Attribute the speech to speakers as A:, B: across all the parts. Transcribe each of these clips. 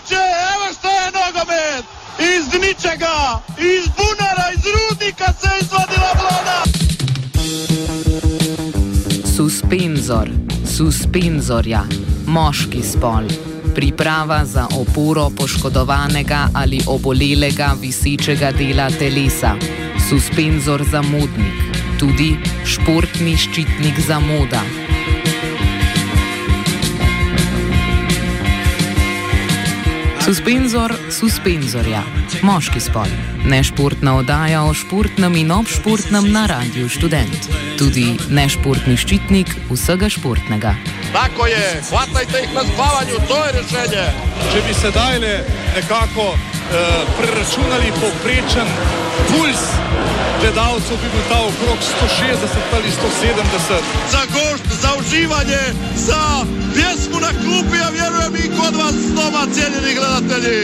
A: moguće, evo što je nogomet! Iz ničega, iz bunara, iz rudnika se izvadila vlada!
B: Suspenzor, suspenzorja, moški spol. Priprava za oporo poškodovanega ali obolelega visečega dela telesa. Suspenzor za modnik, tudi športni ščitnik za moda. Suspenzor, suspenzorja, moški spol. Nešportna oddaja o športnem in obšportnem na radiju študent. Tudi nešportni ščitnik vsega športnega.
A: Tako je, hvatajte jih na spavanju, to je rešenje.
C: Če bi sedaj le nekako uh, preračunali povprečen puls gledalcev, bi bil ta okrog 160 ali 170.
A: Za gošt, za uživanje, za pjesmu na klupi, a vjerujem i kod vas doma, cijenjeni gledatelji.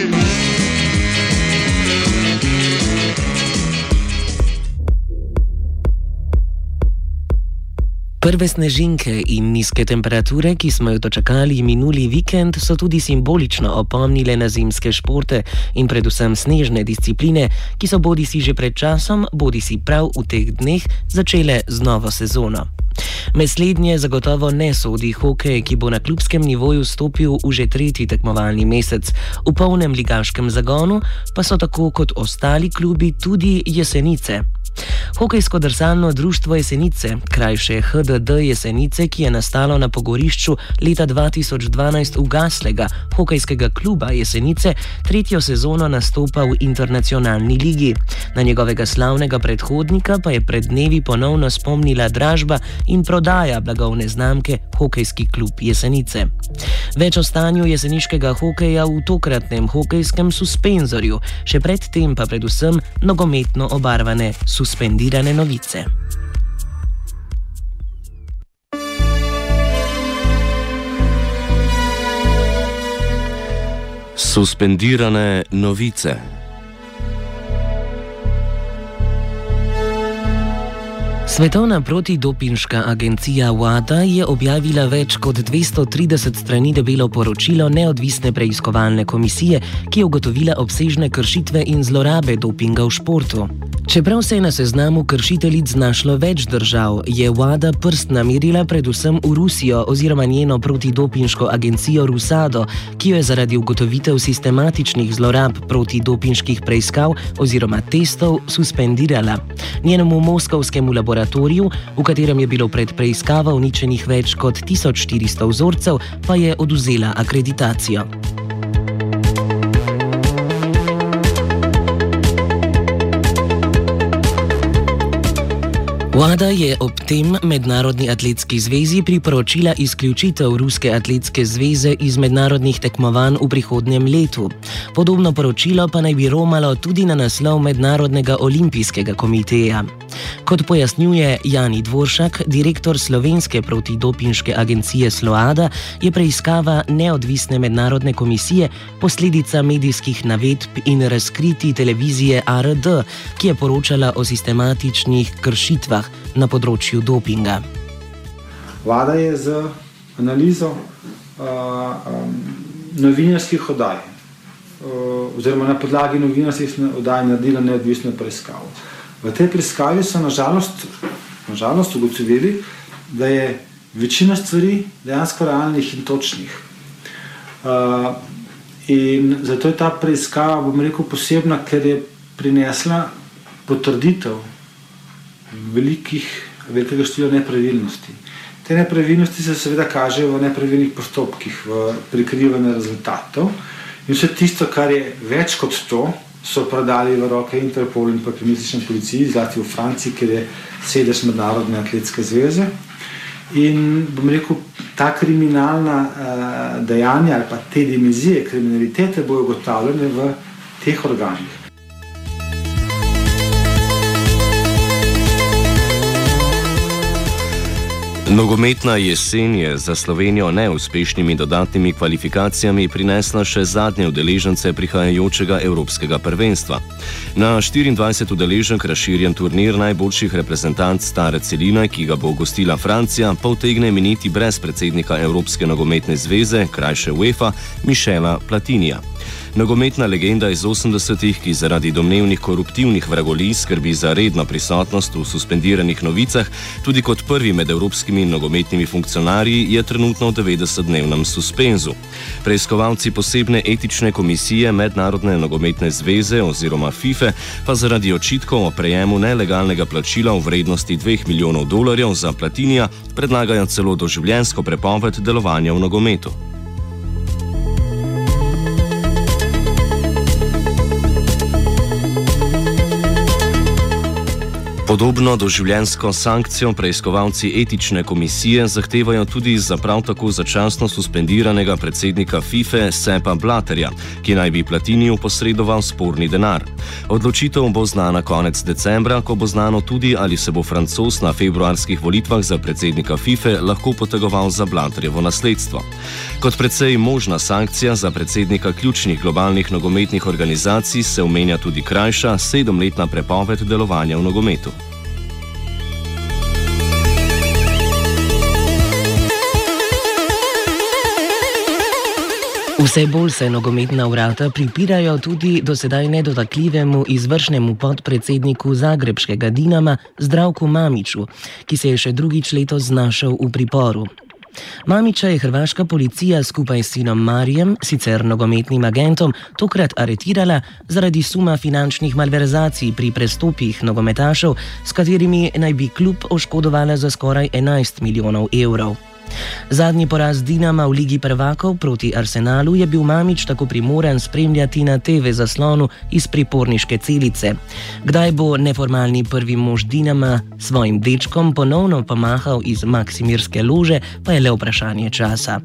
D: Prve snežinke in nizke temperature, ki smo jo dočakali minuli vikend, so tudi simbolično opomnile na zimske športe in predvsem snežne discipline, ki so bodi si že pred časom, bodi si prav v teh dneh začele z novo sezono. Med slednje zagotovo ne sodi hokej, ki bo na klubskem nivoju stopil v že tretji tekmovalni mesec. V polnem ligaškem zagonu pa so tako kot ostali klubi tudi jesenice. Hokejsko drsalno društvo Jesenice, krajše HDD Jesenice, ki je nastalo na pogorišču leta 2012 ugaslega hokejskega kluba Jesenice, tretjo sezono nastopa v internacionalni ligi. Na njegovega slavnega predhodnika pa je pred dnevi ponovno spomnila dražba in prodaja blagovne znamke Hokejski klub Jesenice. Več o stanju jeseniškega hokeja v tokratnem hokejskem suspenzorju, še predtem pa predvsem nogometno obarvane suspenze suspendirane novice.
E: Suspendirane novice.
D: Svetovna protidopinška agencija WADA je objavila več kot 230 strani debelo poročilo neodvisne preiskovalne komisije, ki je ugotovila obsežne kršitve in zlorabe dopinga v športu. Čeprav se je na seznamu kršiteljic znašlo več držav, je WADA prst namerila predvsem v Rusijo oziroma njeno protidopinško agencijo Rusado, ki jo je zaradi ugotovitev sistematičnih zlorab protidopinških preiskav oziroma testov suspendirala. Njenemu moskovskemu laboratoriju laboratoriju, v katerem je bilo pred preiskavo uničenih več kot 1400 vzorcev, pa je oduzela akreditacijo. Vlada je ob tem Mednarodni atletski zvezi priporočila izključitev Ruske atletske zveze iz mednarodnih tekmovanj v prihodnjem letu. Podobno poročilo pa naj bi romalo tudi na naslov Mednarodnega olimpijskega komiteja. Kot pojasnjuje Jani Dvoršak, direktor slovenske protidopinške agencije Sloada, je preiskava neodvisne mednarodne komisije posledica medijskih navedb in razkriti televizije ARD, ki je poročala o sistematičnih kršitvah na področju dopinga.
F: Vlada je z analizo uh, um, novinarskih oddaj, uh, oziroma na podlagi novinarskih oddaj, naredila neodvisno preiskavo. V tej preiskavi so nažalost, nažalost ugotovili, da je večina stvari dejansko realnih in točnih. Uh, in zato je ta preiskava, bom rekel, posebna, ker je prinesla potrditev velikih, velikega števila nepravilnosti. Te nepravilnosti se seveda kažejo v nepravilnih postopkih, v prikrivanju rezultatov. In vse tisto, kar je več kot to, so predali v roke Interpol in pa kriminalistični policiji, zlasti v Franciji, kjer je sedež Mednarodne atletske zveze. In bom rekel, ta kriminalna uh, dejanja ali pa te dimenzije kriminalitete bojo ugotavljene v teh organih.
E: Nogometna jesen je za Slovenijo neuspešnimi dodatnimi kvalifikacijami prinesla še zadnje udeležence prihajajočega Evropskega prvenstva. Na 24 udeleženk razširjen turnir najboljših reprezentant stare celine, ki ga bo gostila Francija, pa utegne miniti brez predsednika Evropske nogometne zveze, krajše UEFA, Mišela Platinija. Nogometna legenda iz 80-ih, ki zaradi domnevnih koruptivnih vragolij skrbi za redno prisotnost v suspendiranih novicah, tudi kot prvi med evropskimi nogometnimi funkcionarji, je trenutno v 90-dnevnem suspenzu. Preiskovalci posebne etične komisije Mednarodne nogometne zveze oziroma FIFA pa zaradi očitkov o prejemu nelegalnega plačila v vrednosti 2 milijonov dolarjev za platinija predlagajo celo doživljensko prepoved delovanja v nogometu. Podobno doživljensko sankcijo preiskovalci etične komisije zahtevajo tudi za prav tako začasno suspendiranega predsednika FIFA Sepa Blaterja, ki naj bi Platiniju posredoval sporni denar. Odločitev bo znana konec decembra, ko bo znano tudi, ali se bo francos na februarskih volitvah za predsednika FIFA lahko potegoval za Blaterjevo nasledstvo. Kot predvsej možna sankcija za predsednika ključnih globalnih nogometnih organizacij se omenja tudi krajša sedemletna prepoved delovanja v nogometu.
D: Vse bolj se nogometna vrata pripirajo tudi do sedaj nedotakljivemu izvršnemu podpredsedniku Zagrebskega Dinama Zdravku Mamiču, ki se je še drugič letos znašel v priporu. Mamiča je hrvaška policija skupaj s sinom Marijem, sicer nogometnim agentom, tokrat aretirala zaradi suma finančnih malverzacij pri prestopih nogometašev, s katerimi naj bi klub oškodovala za skoraj 11 milijonov evrov. Zadnji poraz Dinama v Ligi prvakov proti Arsenalu je bil Mamič tako primoren spremljati na TV zaslonu iz priporniške celice. Kdaj bo neformalni prvi mož Dinama svojim dečkom ponovno pomahal iz Maksimirske lože, pa je le vprašanje časa.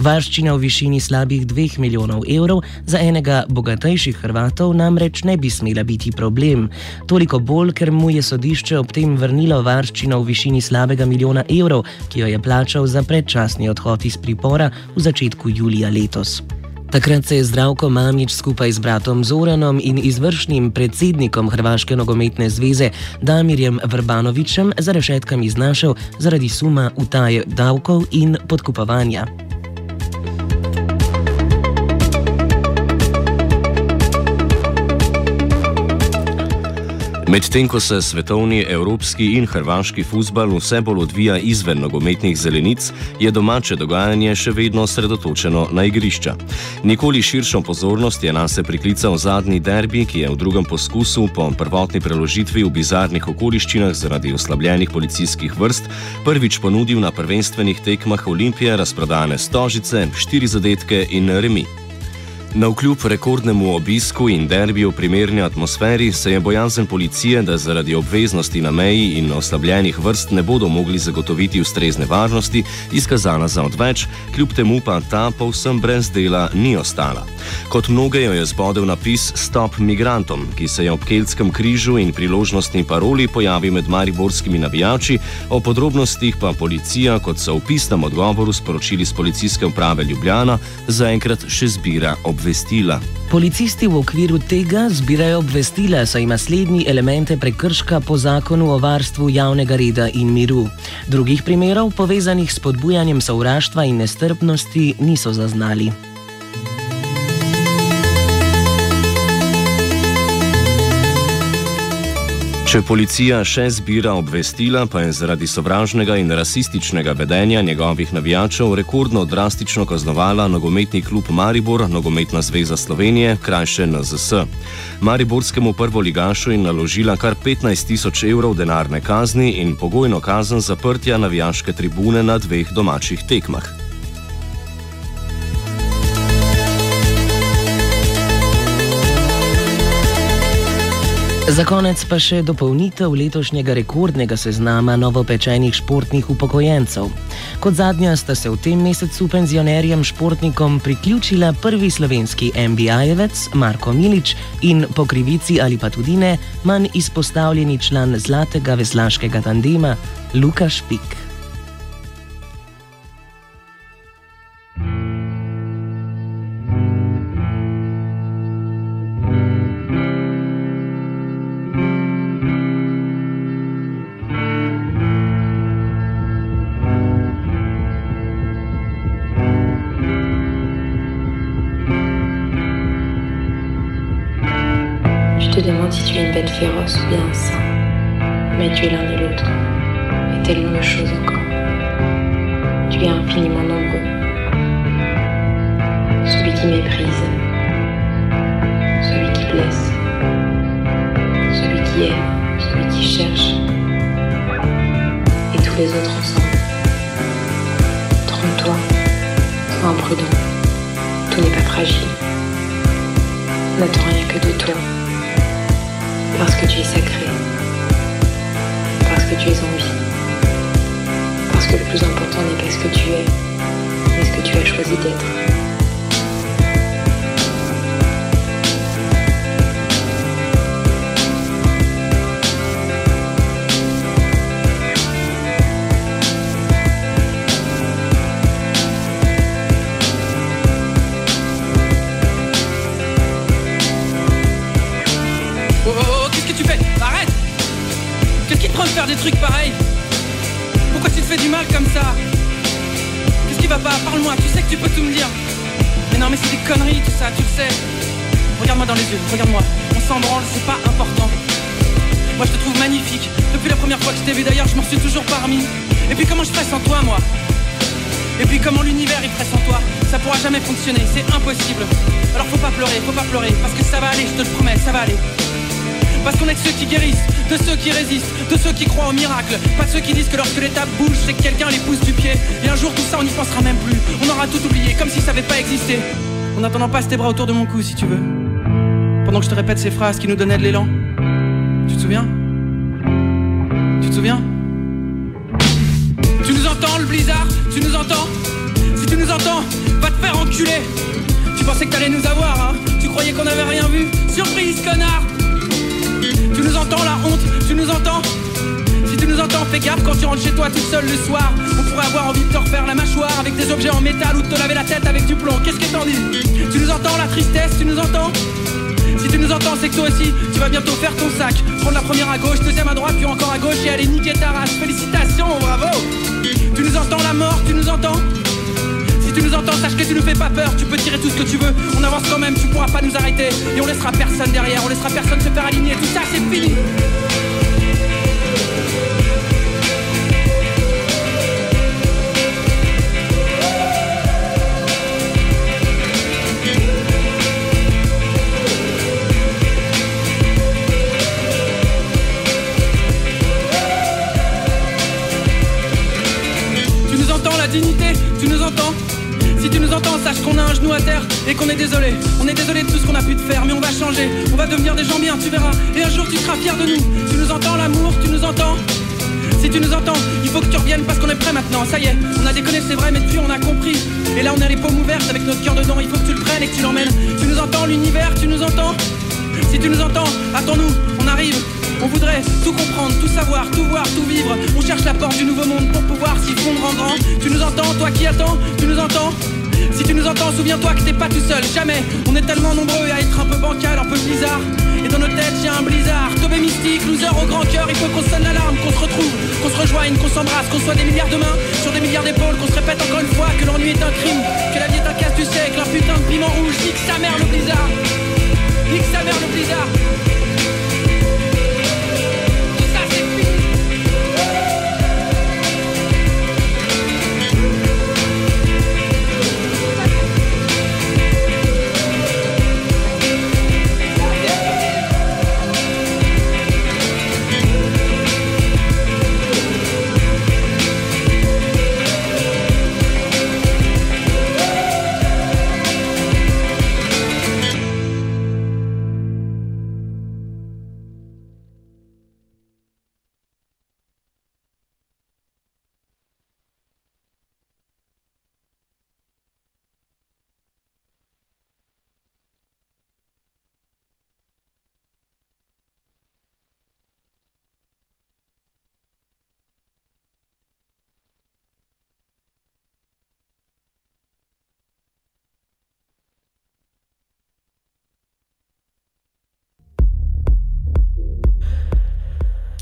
D: Varščina v višini slabih 2 milijonov evrov za enega bogatejših Hrvatov namreč ne bi smela biti problem. Toliko bolj, ker mu je sodišče ob tem vrnilo varščino v višini slabega milijona evrov, ki jo je plačal za predčasni odhod iz pripora v začetku julija letos. Takrat se je zdravko Mamič skupaj z bratom Zoranom in izvršnim predsednikom Hrvaške nogometne zveze Damirjem Vrbanovičem za rešetkami znašel zaradi suma utaje davkov in podkupovanja.
E: Medtem ko se svetovni, evropski in hrvaški futbal vse bolj odvija izven nogometnih zelenic, je domače dogajanje še vedno osredotočeno na igrišča. Nikoli širšo pozornost je nas priklical zadnji derbi, ki je v drugem poskusu po prvotni preložitvi v bizarnih okoliščinah zaradi oslabljenih policijskih vrst prvič ponudil na prvenstvenih tekmah Olimpije razprodane stožice, štiri zadetke in remi. Na vkljub rekordnemu obisku in derbiju v primerni atmosferi se je bojazen policije, da zaradi obveznosti na meji in oslabljenih vrst ne bodo mogli zagotoviti ustrezne varnosti, izkazala za odveč, kljub temu pa ta povsem brez dela ni ostala. Kot mnoge jo je zbodel napis Stop migrantom, ki se je ob Keltskem križu in priložnostni paroli pojavil med mariborskimi navijači, o podrobnostih pa policija, kot so v pisnem odgovoru sporočili z policijske uprave Ljubljana, zaenkrat še zbira obveznosti obvestila.
D: Policisti v okviru tega zbirajo obvestila, saj ima slednji elemente prekrška po zakonu o varstvu javnega reda in miru. Drugih primerov, povezanih s podbujanjem sovraštva in nestrpnosti, niso zaznali.
E: Če policija še zbira obvestila, pa je zaradi sovražnega in rasističnega vedenja njegovih navijačev rekordno drastično kaznovala nogometni klub Maribor, nogometna zveza Slovenije, krajše NZS. Mariborskemu prvoligašu je naložila kar 15 tisoč evrov denarne kazni in pogojno kazen zaprtja navijaške tribune na dveh domačih tekmah.
D: Za konec pa še dopolnitev letošnjega rekordnega seznama novopečenih športnih upokojencev. Kot zadnja sta se v tem mesecu penzionerjem športnikom priključila prvi slovenski MBI-jevec Marko Milič in po krivici ali pa tudi ne manj izpostavljeni član zlatega veslaškega tandema Lukaš Pik.
G: Choisi d'être.
H: Tu peux tout me dire. Mais non, mais c'est des conneries tout ça, tu le sais. Regarde-moi dans les yeux, regarde-moi. On s'en branle, c'est pas important. Moi je te trouve magnifique. Depuis la première fois que je t'ai vu d'ailleurs, je m'en suis toujours parmi. Et puis comment je ferais sans toi, moi? Et puis comment l'univers il ferait sans toi? Ça pourra jamais fonctionner, c'est impossible. Alors faut pas pleurer, faut pas pleurer, parce que ça va aller, je te le promets, ça va aller. Parce qu'on est de ceux qui guérissent, de ceux qui résistent, de ceux qui croient au miracle. Pas de ceux qui disent que lorsque l'étape bouge, c'est que quelqu'un les pousse du pied. Et un jour tout ça on n'y pensera même plus. On aura tout oublié, comme si ça n'avait pas existé. En attendant, passe tes bras autour de mon cou si tu veux. Pendant que je te répète ces phrases qui nous donnaient de l'élan. Tu te souviens? Tu te souviens? Tu nous entends le blizzard? Tu nous entends? Si tu nous entends, va te faire enculer. Tu pensais que t'allais nous avoir, hein? Tu croyais qu'on avait rien vu? Surprise, connard nous entends la honte Tu nous entends Si tu nous entends, fais gaffe quand tu rentres chez toi tout seul le soir. On pourrait avoir envie de te refaire la mâchoire avec des objets en métal ou de te laver la tête avec du plomb. Qu'est-ce que t'en dis? Tu nous entends la tristesse Tu nous entends? Si tu nous entends, c'est que toi aussi, tu vas bientôt faire ton sac. Prendre la première à gauche, deuxième à droite, puis encore à gauche et aller niquer ta race. Félicitations, bravo Tu nous entends la mort, tu nous entends? Si tu nous entends, sache que tu nous fais pas peur, tu peux tirer tout ce que tu veux, on avance quand même, tu pourras pas nous arrêter. Et on laissera personne derrière, on laissera personne se faire aligner, tout ça c'est fini. Si tu nous entends, sache qu'on a un genou à terre et qu'on est désolé. On est désolé de tout ce qu'on a pu te faire, mais on va changer. On va devenir des gens bien, tu verras. Et un jour tu seras fier de nous. Tu nous entends l'amour, tu nous entends? Si tu nous entends, il faut que tu reviennes parce qu'on est prêt maintenant. Ça y est, on a déconné, c'est vrai, mais depuis on a compris. Et là on a les paumes ouvertes avec notre cœur dedans. Il faut que tu le prennes et que tu l'emmènes. Tu nous entends, l'univers, tu nous entends? Si tu nous entends, attends-nous, on arrive. On voudrait tout comprendre, tout savoir, tout voir, tout vivre. On cherche la porte du nouveau monde pour pouvoir s'y fondre en grand. Tu nous entends, toi qui attends, tu nous entends si tu nous entends, souviens-toi que t'es pas tout seul, jamais. On est tellement nombreux à être un peu bancal, un peu bizarre. Et dans nos têtes, y a un blizzard. Tobé mystique, loser au grand cœur, il faut qu'on sonne l'alarme, qu'on se retrouve, qu'on se rejoigne, qu'on s'embrasse, qu'on soit des milliards de mains sur des milliards d'épaules, qu'on se répète encore une fois que l'ennui est un crime, que la vie est un casse du siècle, un putain de piment rouge. Nique sa mère le blizzard. Nique sa mère le blizzard.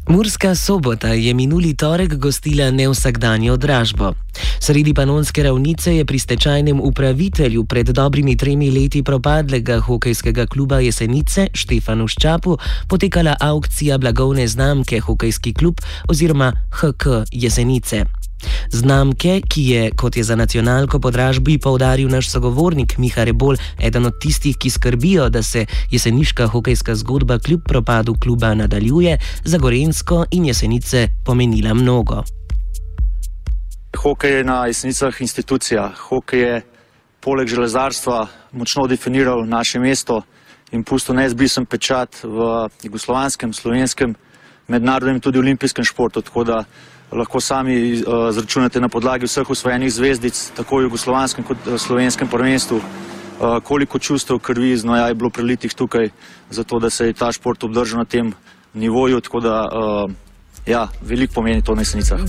D: Murska sobota je minuli torek gostila nevsakdanjo dražbo. Sredi panonske ravnice je pri stečajnem upravitelju pred dobrimi tremi leti propadlega hokejskega kluba Jesenice Štefanu Ščapu potekala aukcija blagovne znamke Hokejski klub oziroma HK Jesenice. Znamke, ki je, kot je za nacionalko podražbi povdaril naš sogovornik Miha Rebol, eden od tistih, ki skrbijo, da se jeseniška hokejska zgodba kljub propadu kluba nadaljuje, za Gorensko in jesenice pomenila mnogo.
I: Hokej je na jesenicah institucija. Hokej je poleg železarstva močno definiral naše mesto in pustil neizbrisen pečat v jugoslovanskem, slovenskem, mednarodnem in tudi olimpijskem športu lahko sami uh, zračunate na podlagi vseh usvojenih zvezdic, tako v jugoslovanskem kot v slovenskem prvenstvu, uh, koliko čustev krvi znoja je bilo prelitih tukaj, zato da se je ta šport obdržal na tem nivoju, tako da ja, veliko pomeni to na jesenicah.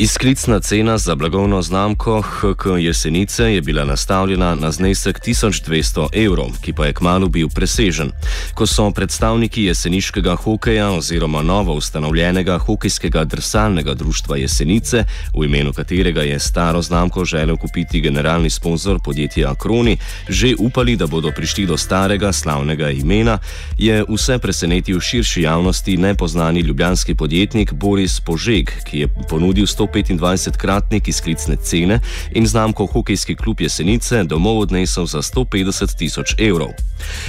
E: Izklicna cena za blagovno znamko HK Jesenice je bila nastavljena na znesek 1200 evrov, ki pa je kmalo bil presežen. Ko so predstavniki jeseniškega hokeja oziroma novo ustanovljenega hokejskega drsalnega društva Jesenice, v imenu katerega je staro znamko želel kupiti generalni sponzor podjetja Akroni, že upali, da bodo prišli do starega slavnega imena, je vse presenetil širši javnosti nepoznani ljubljanski podjetnik Boris Požeg, ki je ponudil 100 125-kratnik izklicne cene in znamko Hokejski klub Jesenice domov odnesel za 150 tisoč evrov.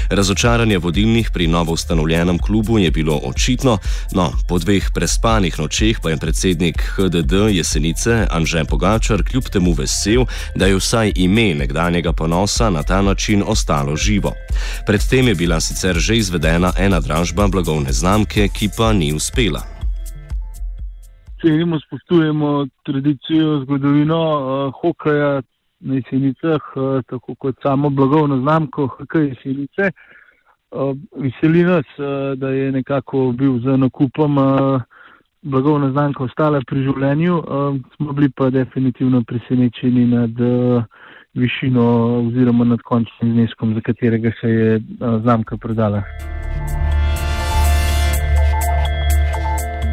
E: Razočaranje vodilnih pri novo ustanovljenem klubu je bilo očitno, no po dveh prespanih nočeh pa je predsednik HDD Jesenice Anže Pogačar kljub temu vesel, da je vsaj ime nekdanjega ponosa na ta način ostalo živo. Predtem je bila sicer že izvedena ena dražba blagovne znamke, ki pa ni uspela
J: cenimo, spoštujemo tradicijo, zgodovino uh, hokeja na jesenicah, uh, tako kot samo blagovno znamko HK jesenice. Uh, veseli nas, uh, da je nekako bil za nakupom uh, blagovna znamka ostala pri življenju. Uh, smo bili pa definitivno presenečeni nad uh, višino oziroma nad končnim zneskom, za katerega se je uh, znamka prodala.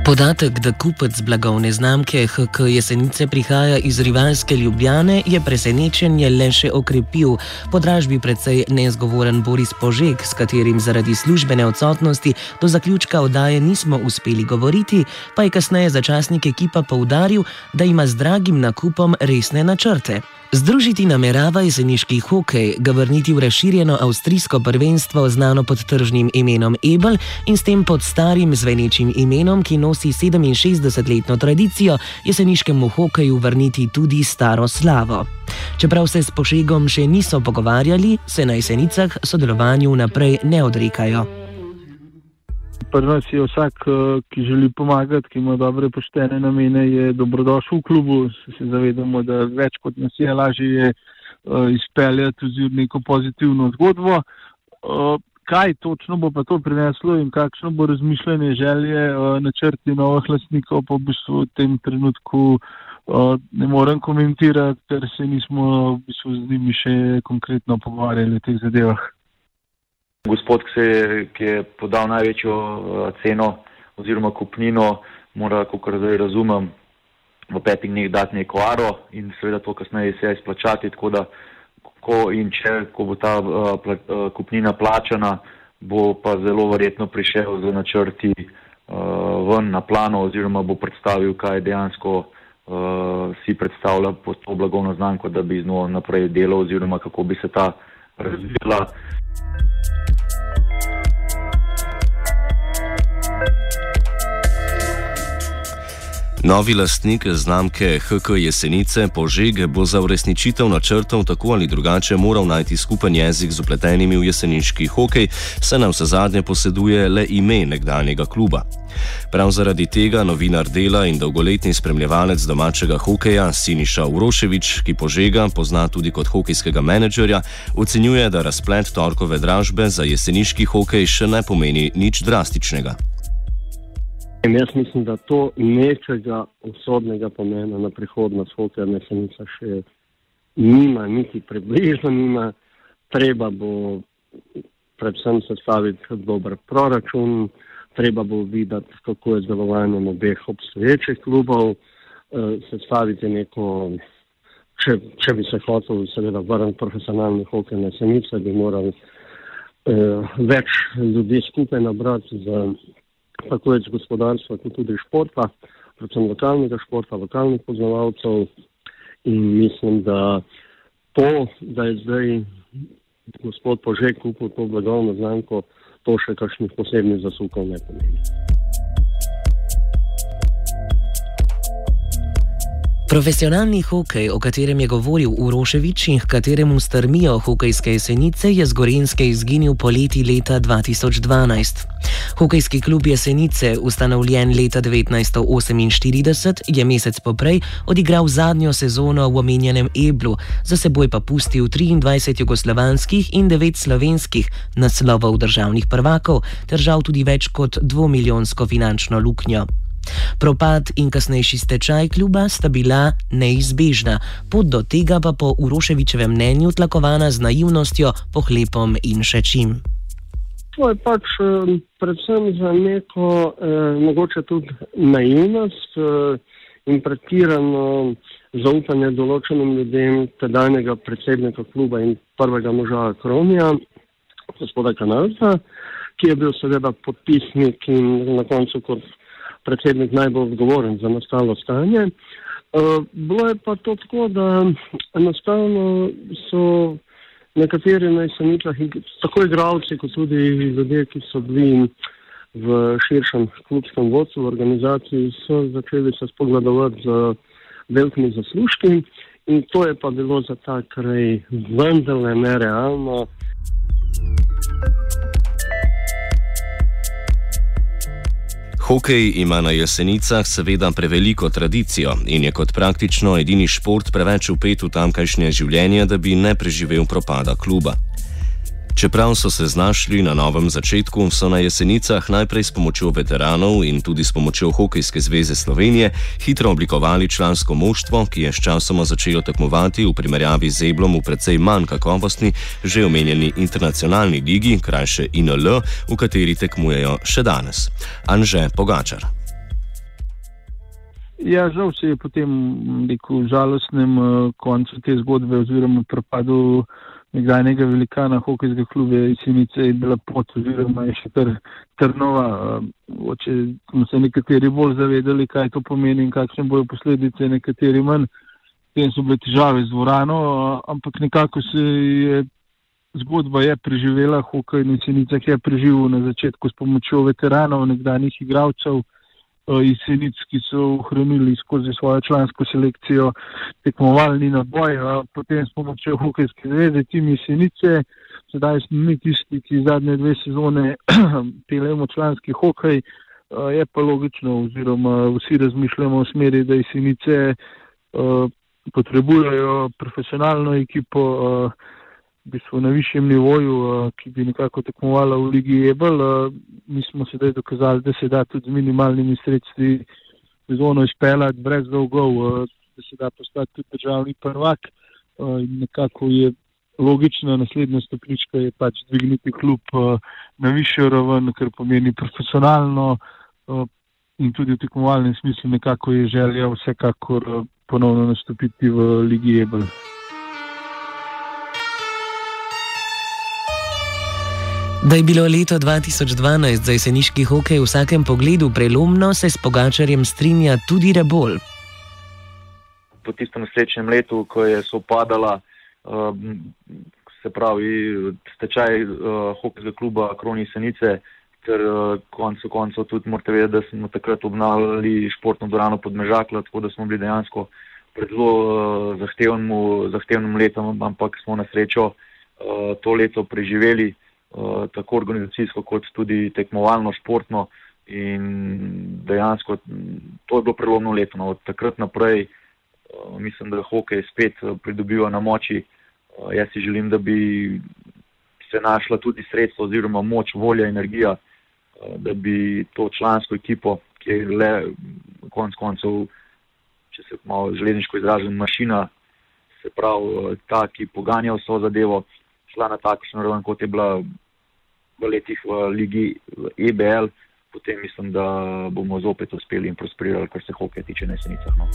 D: Podatek, da kupec blagovne znamke HK Jesenice prihaja iz rivalske Ljubljane, je presenečenje le še okrepil. Po dražbi predvsej nezgovoren Boris Požek, s katerim zaradi službene odsotnosti do zaključka oddaje nismo uspeli govoriti, pa je kasneje začasnik ekipa poudaril, da ima z dragim nakupom resne načrte. Združiti namerava jeseniški hokej, ga vrniti v razširjeno avstrijsko prvenstvo, znano pod tržnim imenom Ebel in s tem pod starim zvenečim imenom, ki nosi 67-letno tradicijo, jeseniškemu hokeju vrniti tudi staro slavo. Čeprav se s pošegom še niso pogovarjali, se na jesenicah sodelovanju naprej ne odrekajo
J: pri nas je vsak, eh, ki želi pomagati, ki ima dobre poštene namene, je dobrodošel v klubu. Se zavedamo, da več kot nas je, lažje je uh, izpeljati oziroma neko pozitivno zgodbo. Uh, kaj točno bo pa to prineslo in kakšno bo razmišljanje, želje, načrti novih lastnikov, pa v bistvu v tem trenutku ne morem komentirati, ker se nismo v bistvu z njimi še konkretno pogovarjali o teh zadevah.
I: Gospod, ki, se, ki je podal največjo uh, ceno oziroma kupnino, mora, kot zdaj razumem, v petih dneh dati neko aro in seveda to kasneje se izplačati. Tako da, ko in če, ko bo ta uh, pla, uh, kupnina plačana, bo pa zelo verjetno prišel z načrti uh, ven na plano oziroma bo predstavil, kaj dejansko uh, si predstavlja pod to blagovno znamko, da bi z njo naprej delal oziroma kako bi se ta razvila.
E: Novi lastnik znamke HK Jesenice Požeg bo za uresničitev načrtov tako ali drugače moral najti skupen jezik z upletenimi v jeseniški hokej, saj nam vse zadnje poseduje le ime nekdanjega kluba. Prav zaradi tega novinar dela in dolgoletni spremljevalec domačega hokeja Siniša Uroševič, ki Požega pozna tudi kot hokejskega menedžerja, ocenjuje, da razplet torkove dražbe za jeseniški hokej še ne pomeni nič drastičnega.
K: In jaz mislim, da to nečega usodnega pomena na prihodnost hokeja mesenica še nima, niti približno nima. treba bo predvsem sestaviti dober proračun, treba bo videti, kako je z delovanjem obeh obstoječih klubov, uh, sestaviti neko, če, če bi se hotel seveda vrniti profesionalni hokej na senice, bi morali uh, več ljudi skupaj nabrati za tako več gospodarstva, kot tudi športa, predvsem lokalnega športa, lokalnih poznavalcev in mislim, da to, da je zdaj gospod Požek kupil to blagovno znamko, to še kakšnih posebnih zasukov ne pomeni.
D: Profesionalni hokej, o katerem je govoril Uroševič in kateremu strmijo hokejske jesenice, je z Gorenske izginil poleti leta 2012. Hokejski klub Jesenice, ustanovljen leta 1948, je mesec poprej odigral zadnjo sezono v omenjenem Eblu, za seboj pa pustil 23 jugoslovanskih in 9 slovenskih naslovov državnih prvakov, ter žal tudi več kot dvomiljonsko finančno luknjo. Propad in kasnejši stečaj kluba sta bila neizbežna, pot do tega pa po Uroševičevem mnenju tlakovana z naivnostjo, pohlepom in še čim.
K: To je pač predvsem za neko eh, mogoče tudi naivnost eh, in pretirano zaupanje določenim ljudem, tedajnega predsednika kluba in prvega moža Kronija, gospoda Kanalca, ki je bil seveda podpisnik in na koncu kot predsednik najbolj odgovoren za nastalo stanje. Uh, bilo je pa to tako, da enostavno so nekateri na jesenicah, tako igravci, kot tudi ljudje, ki so bili v širšem klubskem vodstvu, v organizaciji, so začeli se spogledovati z velikimi zaslužki in to je pa bilo za ta kraj vendarle nerealno.
E: Hokej ima na jesenicah seveda preveliko tradicijo in je kot praktično edini šport preveč upet v tamkajšnje življenje, da bi ne preživel propada kluba. Čeprav so se znašli na novem začetku, so na jesenicah najprej s pomočjo veteranov in tudi s pomočjo Hokejske zveze Slovenije hitro oblikovali člansko moštvo, ki je sčasoma začelo tekmovati v primerjavi z Eblom v precej manj kakovostni, že omenjeni internacionalni ligi, krajše INL, v kateri tekmujejo še danes. Anže Pogačar.
J: Ja, žal se je potem v žalostnem uh, koncu te zgodbe oziroma propadu nekdanjega velikana hokejskega kluba Jesenice je bila pot oziroma je še kar trnova. Oče smo se nekateri bolj zavedali, kaj to pomeni in kakšne bojo posledice, nekateri manj. Potem so bile težave z dvorano, ampak nekako se je zgodba je preživela, hokej in Jesenica je preživel na začetku s pomočjo veteranov, nekdanjih igralcev. Eh, jesenic, ki so ohranili skozi svojo člansko selekcijo tekmovalni naboj, potem s pomočjo hokejske zveze, tim jesenice, sedaj smo mi tisti, ki zadnje dve sezone pelemo članski hokej, je pa logično, oziroma vsi razmišljamo v smeri, da jesenice potrebujejo profesionalno ekipo, v bistvu na višjem nivoju, uh, ki bi nekako tekmovala v Ligi Ebel. Uh, mi smo sedaj dokazali, da se da tudi z minimalnimi sredstvi sezono izpeljati brez dolgov, uh, da se da postati tudi državni prvak. In nekako je logična naslednja stopnička je pač dvigniti klub na višjo raven, kar pomeni profesionalno. In tudi v tekmovalnem smislu, nekako je želja vsekakor ponovno nastopiti v Ligi Ebel.
D: Da je bilo leto 2012 za jeseniški hokej v vsakem pogledu prelomno, se s Pogačarjem strinja tudi Rebol.
I: Po tistem naslednjem letu, ko je sopadala, um, se pravi, stečaj uh, hokejskega kluba Kroni Senice, ter uh, koncu koncev tudi morate vedeti, da smo takrat obnavljali športno dvorano pod Mežaklo, tako da smo bili dejansko pred zelo uh, zahtevnim, zahtevnim letom, ampak smo na srečo uh, to leto preživeli. Eh, tako organizacijsko, kot tudi tekmovalno, športno. In dejansko to je bilo prelomno leto. No. Od takrat naprej uh, mislim, da hokej spet uh, pridobiva na moči. Jaz si želim, da bi se našla tudi sredstva oziroma moč, volja, energija, da bi to člansko ekipo, ki je le konc koncev, če se malo železniško izražam, mašina, se pravi ta, ki poganja vso zadevo, šla na takšno raven, kot je bila v letih v Ligi v EBL, potem mislim, da bomo zopet uspeli in prosperirali, kar se hokeja tiče na jesenicah. No.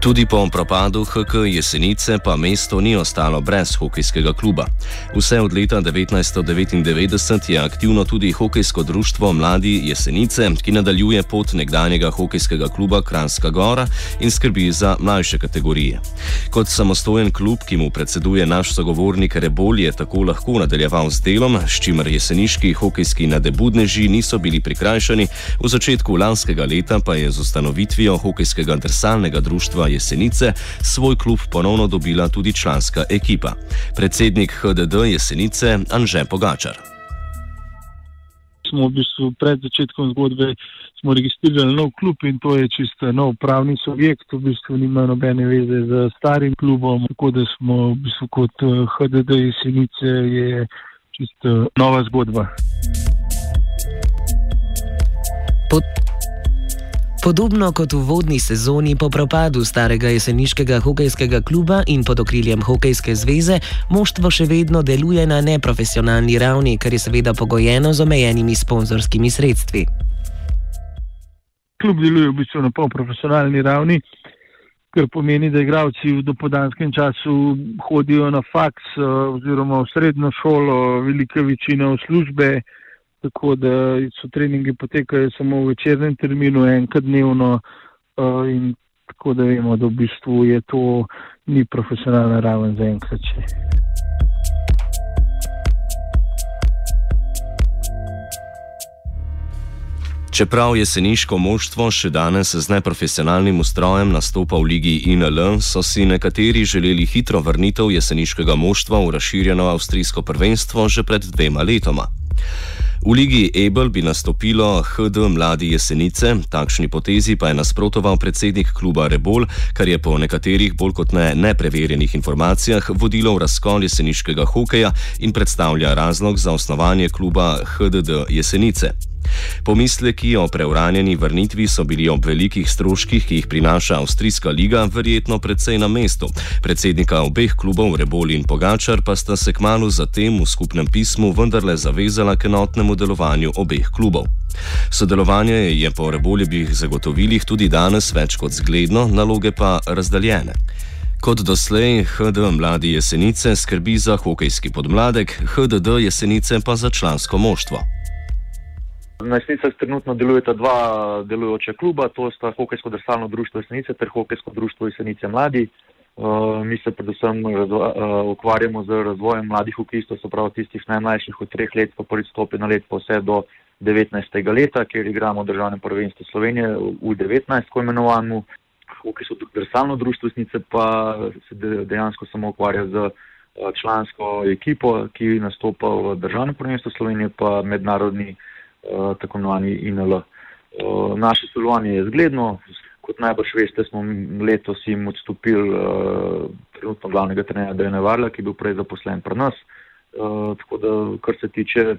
E: Tudi po propadu HK Jesenice pa mesto ni ostalo brez hokejskega kluba. Vse od leta 1999 je aktivno tudi hokejsko društvo Mladi Jesenice, ki nadaljuje pot nekdanjega hokejskega kluba Kranska Gora in skrbi za mlajše kategorije. Kot samostojen klub, ki mu predseduje naš sogovornik Rebol, je tako lahko nadaljeval z delom, s čimer jeseniški hokejski nadebudneži niso bili prikrajšani, v začetku lanskega leta pa je z ustanovitvijo hokejskega drsalnega društva Jesenice svoj klub ponovno dobila tudi članska ekipa. Predsednik HDD Jesenice Anže Pogačar.
J: Smo v bistvu pred začetkom zgodbe registrirali nov klub in to je čisto nov pravni subjekt, v bistvu nima nobene veze z starim klubom, tako da smo v bistvu kot HDD Jesenice je čisto nova zgodba.
D: Pod Podobno kot v vodni sezoni po propadu starega jeseniškega hokejskega kluba in pod okriljem Hokejske zveze, moštvo še vedno deluje na neprofesionalni ravni, kar je seveda pogojeno z omejenimi sponzorskimi sredstvi.
J: Klub deluje v bistvu na polprofesionalni ravni, kar pomeni, da igravci v dopodanskem času hodijo na faks eh, oziroma v srednjo šolo, velika večina v službe tako da so treningi potekajo samo v večernem terminu, enkrat dnevno. Uh, in tako da vemo, da v bistvu je to ni profesionalna raven za enkrat. Če.
E: Čeprav jeseniško moštvo še danes z neprofesionalnim ustrojem nastopa v ligi INL, so si nekateri želeli hitro vrnitev jeseniškega moštva v razširjeno avstrijsko prvenstvo že pred dvema letoma. V ligi Ebel bi nastopilo HD Mladi Jesenice, takšni potezi pa je nasprotoval predsednik kluba Rebol, kar je po nekaterih bolj kot ne nepreverjenih informacijah vodilo v razkol jeseniškega hokeja in predstavlja razlog za osnovanje kluba HDD Jesenice. Pomisleki o preuranjeni vrnitvi so bili ob velikih stroških, ki jih prinaša Avstrijska liga, verjetno predvsej na mestu. Predsednika obeh klubov, Rebol in Pogačar, pa sta se kmalo zatem v skupnem pismu vendarle zavezala k enotnemu delovanju obeh klubov. Sodelovanje je po Reboljevih zagotovilih tudi danes več kot zgledno, naloge pa razdaljene. Kot doslej HD Mladi Jesenice skrbi za hokejski podmladek, HDD Jesenice pa za člansko moštvo.
I: Na Jesenicah trenutno delujeta dva delujoča kluba, to sta Hokejsko drsalno društvo Jesenice ter Hokejsko društvo Jesenice Mladi. Uh, mi se predvsem razvo, uh, ukvarjamo z razvojem mladih hokejistov, so prav tistih najmlajših od treh let, pa prvi stopi na let, pa vse do 19. leta, kjer igramo državne prvenstvo Slovenije v 19. ko imenovanju. Hokejsko drsalno društvo Jesenice pa se dejansko samo ukvarja z uh, člansko ekipo, ki nastopa v državnem prvenstvu Slovenije, pa mednarodni. Eh, tako imenovani INL. Eh, naše sodelovanje je zgledno, kot najbrž veste, smo letos jim odstopili uh, trenutno glavnega trenerja Dejana Varla, ki je bil prej zaposlen pri nas. Tako da, kar se tiče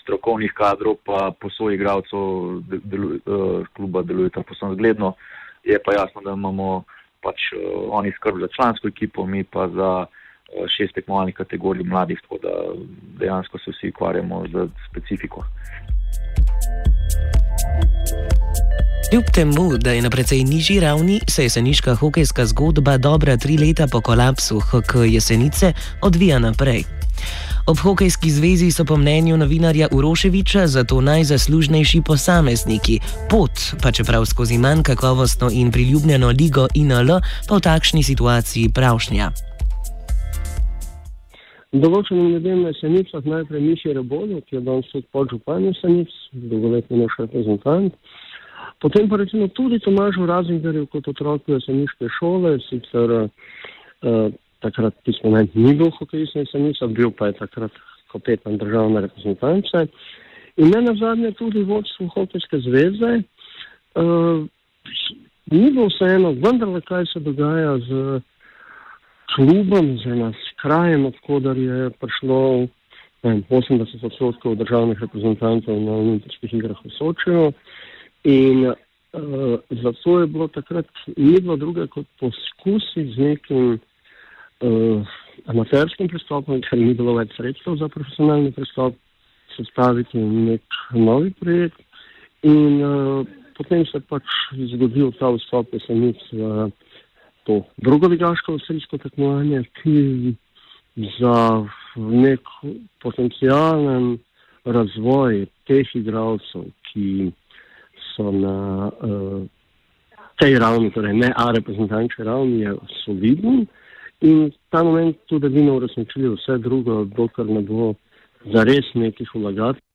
I: strokovnih kadrov, pa posoj igralcev delu, uh, kluba delujeta posebno zgledno. Je pa jasno, da imamo pač oni skrb za člansko ekipo, mi pa za uh, šest tekmovalnih kategorij mladih, tako da dejansko se vsi ukvarjamo z specifiko.
D: Kljub temu, da je na precej nižji ravni, se jeseniška hokejska zgodba dobra tri leta po kolapsu HK Jesenice odvija naprej. Ob hokejski zvezi so po mnenju novinarja Uroševiča zato najzaslužnejši posamezniki, pot pa čeprav skozi manj kakovostno in priljubljeno ligo INL pa v takšni situaciji pravšnja.
K: Določenim ljudem na Senicah najprej Miši Rebolu, ki je danes tudi podžupanju Senic, dolgoletni naš reprezentant. Potem pa recimo tudi Tomažu Razingarju kot otroku jeseniške šole, sicer uh, takrat pismo naj ni bil hokejist na Senicah, bil pa je takrat kapetan državne reprezentance. In ne nazadnje tudi vodstvo hokejske zveze. Uh, ni bilo vseeno, vendar kaj se dogaja z klubom, oziroma s krajem, odkudar je prišlo vem, 80 odstotkov državnih reprezentantov na olimpijskih igrah v Sočiju. In uh, uh, zato je bilo takrat bilo druge kot poskusi z nekim uh, amaterskim pristopom, ker ni bilo več sredstev za profesionalni pristop, sestaviti nek novi projekt. In uh, potem se je pač zgodil ta vstop jesenic v to drugo ligaško avstrijsko tekmovanje, ki za nek potencijalen razvoj teh igralcev, ki so na uh, tej ravni, torej ne A reprezentančni ravni, je solidni in ta moment tudi edino uresničili vse drugo, dokler ne bo zares nekih vlagateljev.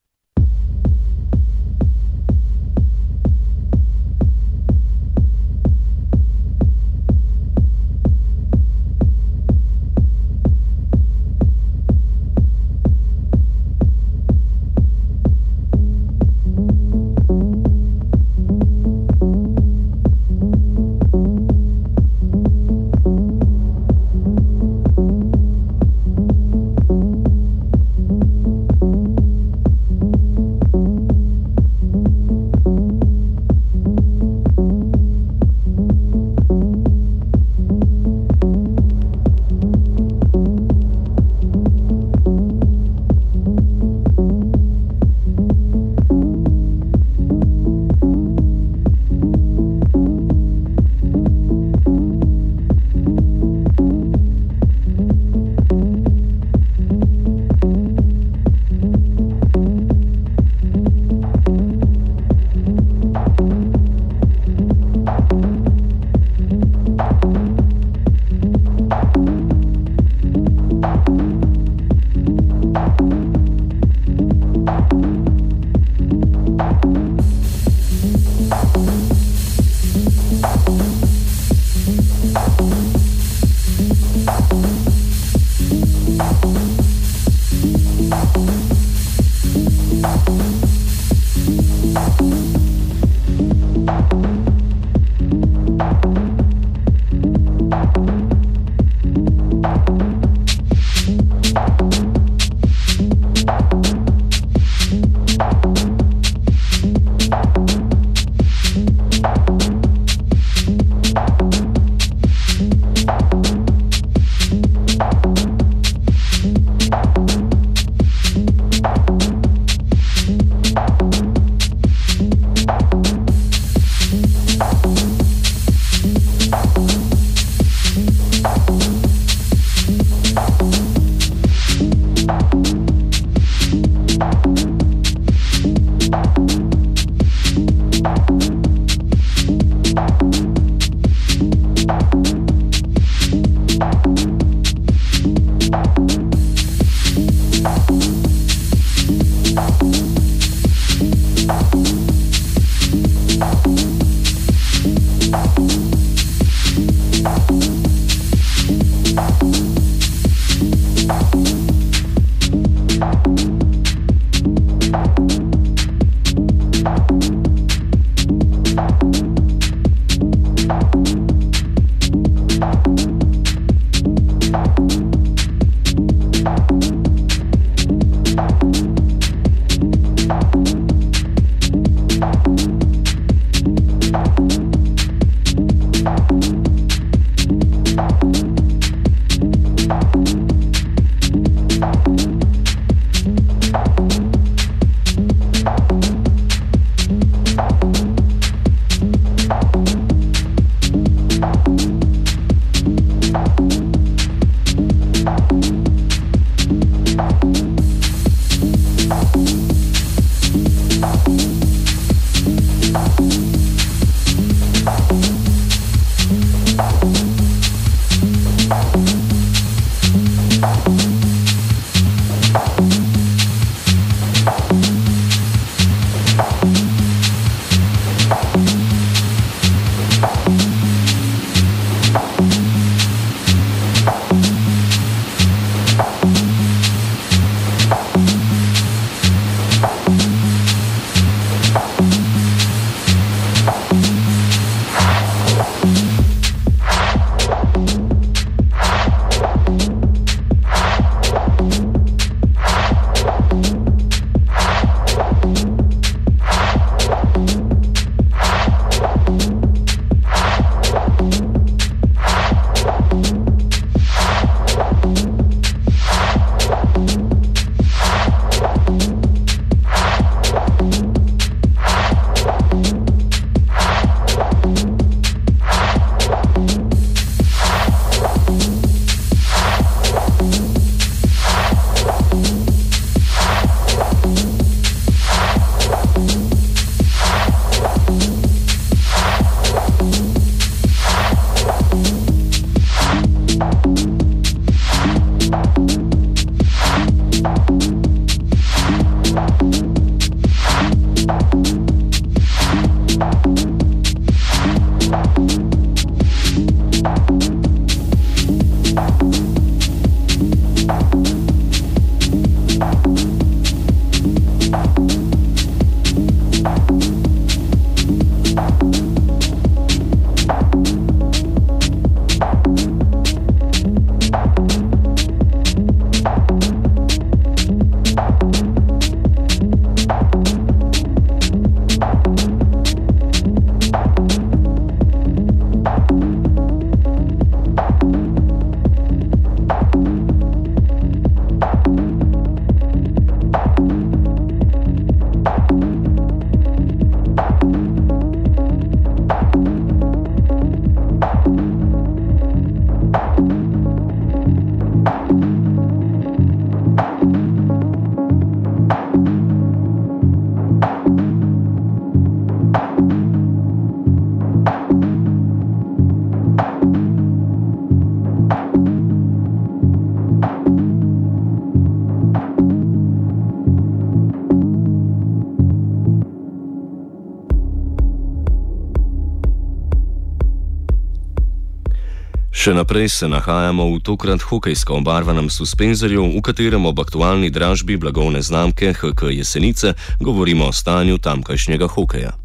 E: Naprej se nahajamo v tokrat hokejsko obarvanem suspenzorju, v katerem ob aktualni dražbi blagovne znamke HK Jesenice govorimo o stanju tamkajšnjega hokeja.